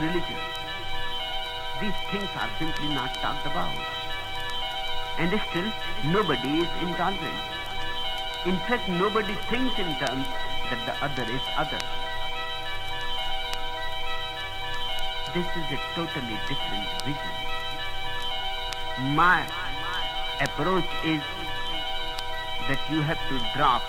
religion. These things are simply not talked about. And still, nobody is intolerant. In fact, nobody thinks in terms that the other is other. This is a totally different vision. My approach is that you have to drop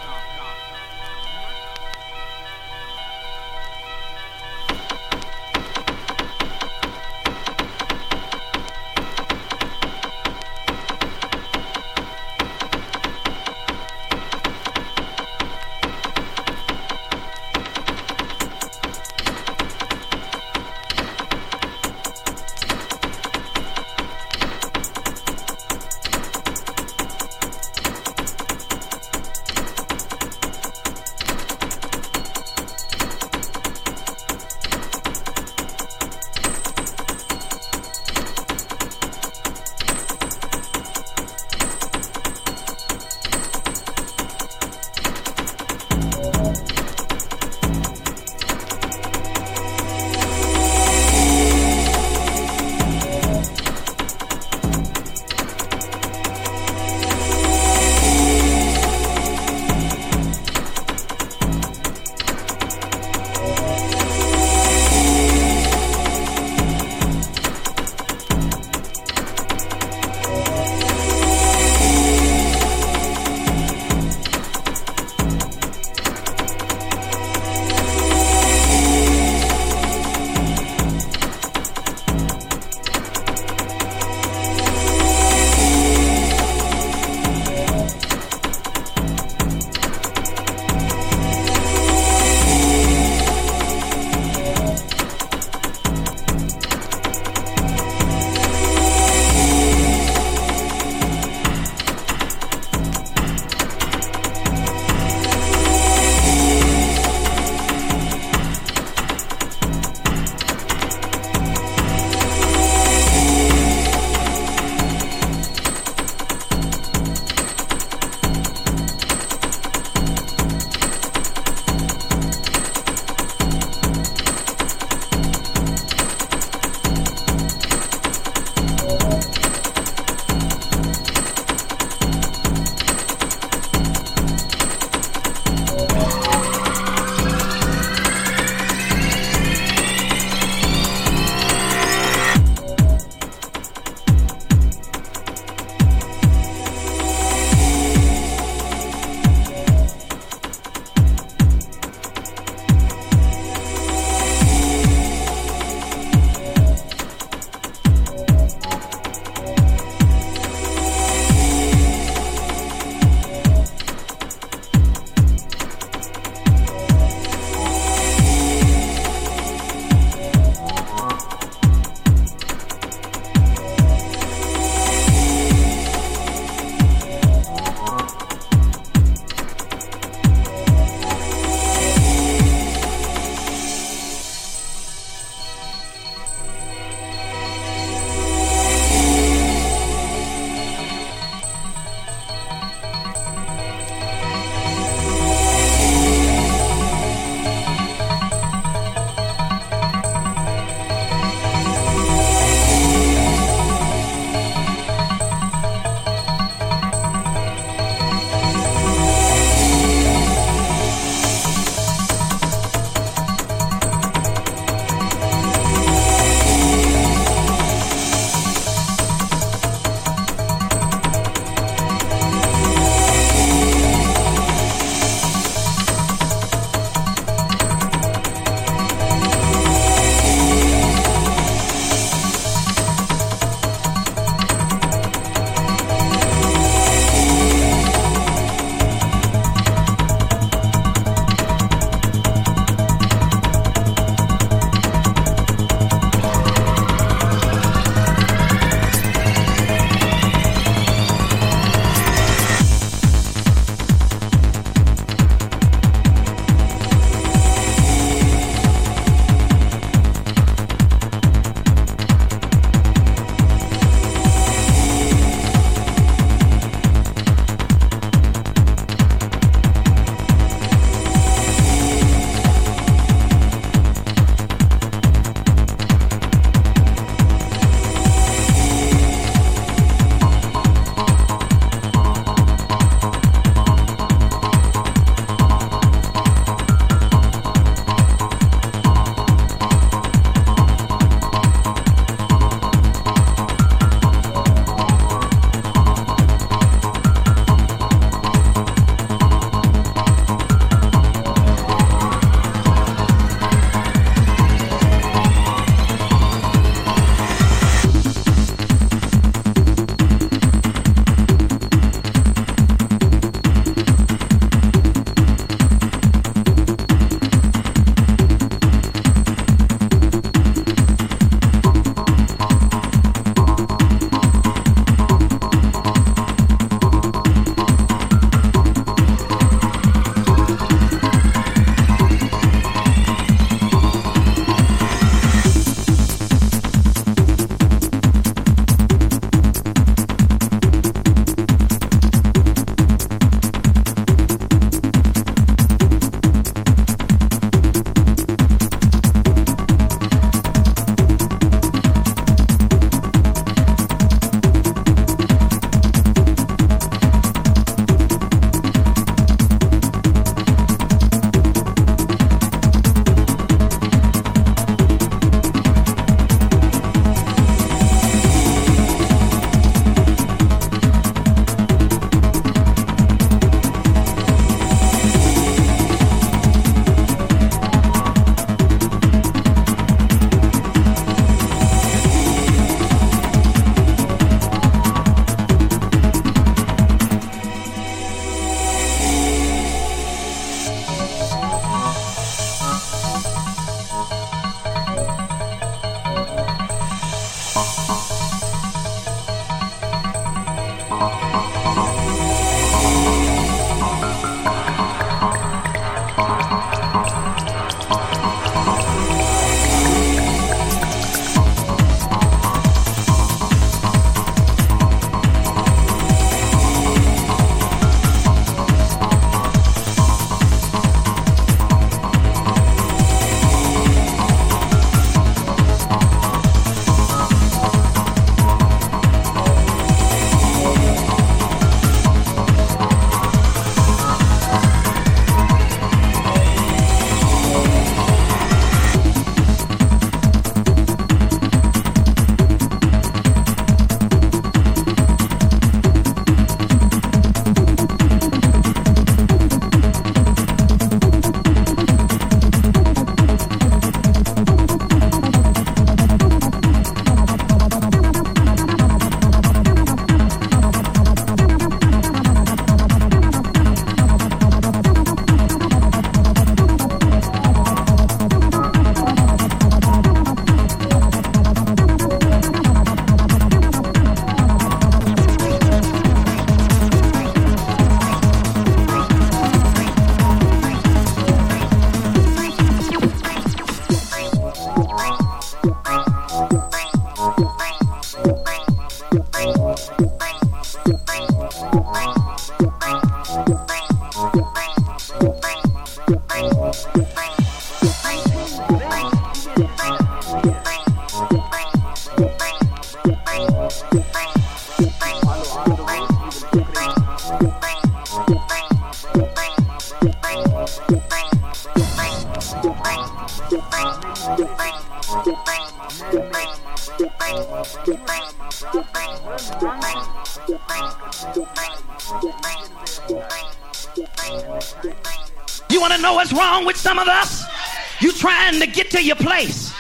trying to get to your place.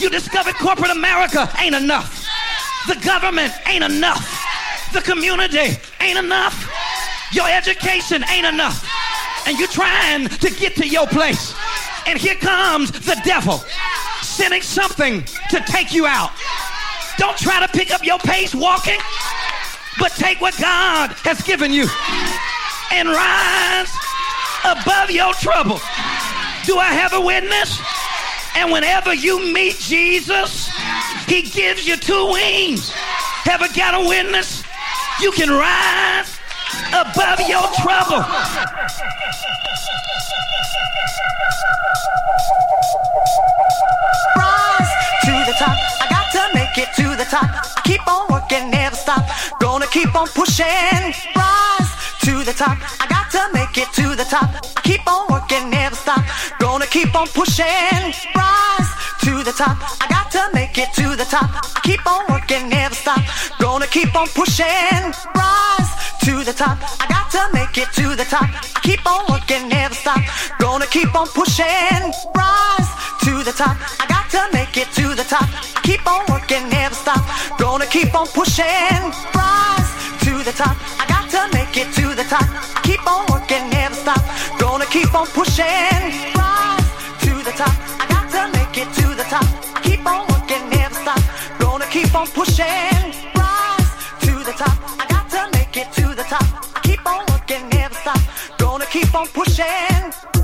You discovered corporate America ain't enough. The government ain't enough. The community ain't enough. Your education ain't enough. And you're trying to get to your place. And here comes the devil sending something to take you out. Don't try to pick up your pace walking, but take what God has given you and rise above your trouble. Do I have a witness? And whenever you meet Jesus, he gives you two wings. Have I got a witness? You can rise above your trouble. Rise to the top. I got to make it to the top. I keep on working, never stop. Gonna keep on pushing. Rise to the top. I got to make it to the top. I keep on working, never stop. Gonna keep on pushing. Rise to the top. I got to make it to the top. I keep on working, never stop. Gonna keep on pushing. Rise to the top. I got to make it to the top. I keep on working, never stop. Gonna keep on pushing. Rise to the top. I got to make it to the top. I keep on working, never stop. Gonna keep on pushing. Rise to the top. I got to make it to the top. I keep on working, never stop. Gonna keep on pushing. Rise to the top. I got to make it to the top. I keep on working, never stop. Gonna keep on pushing. Rise to the top. I got to make it to the top. I keep on working, never stop. Gonna keep on pushing.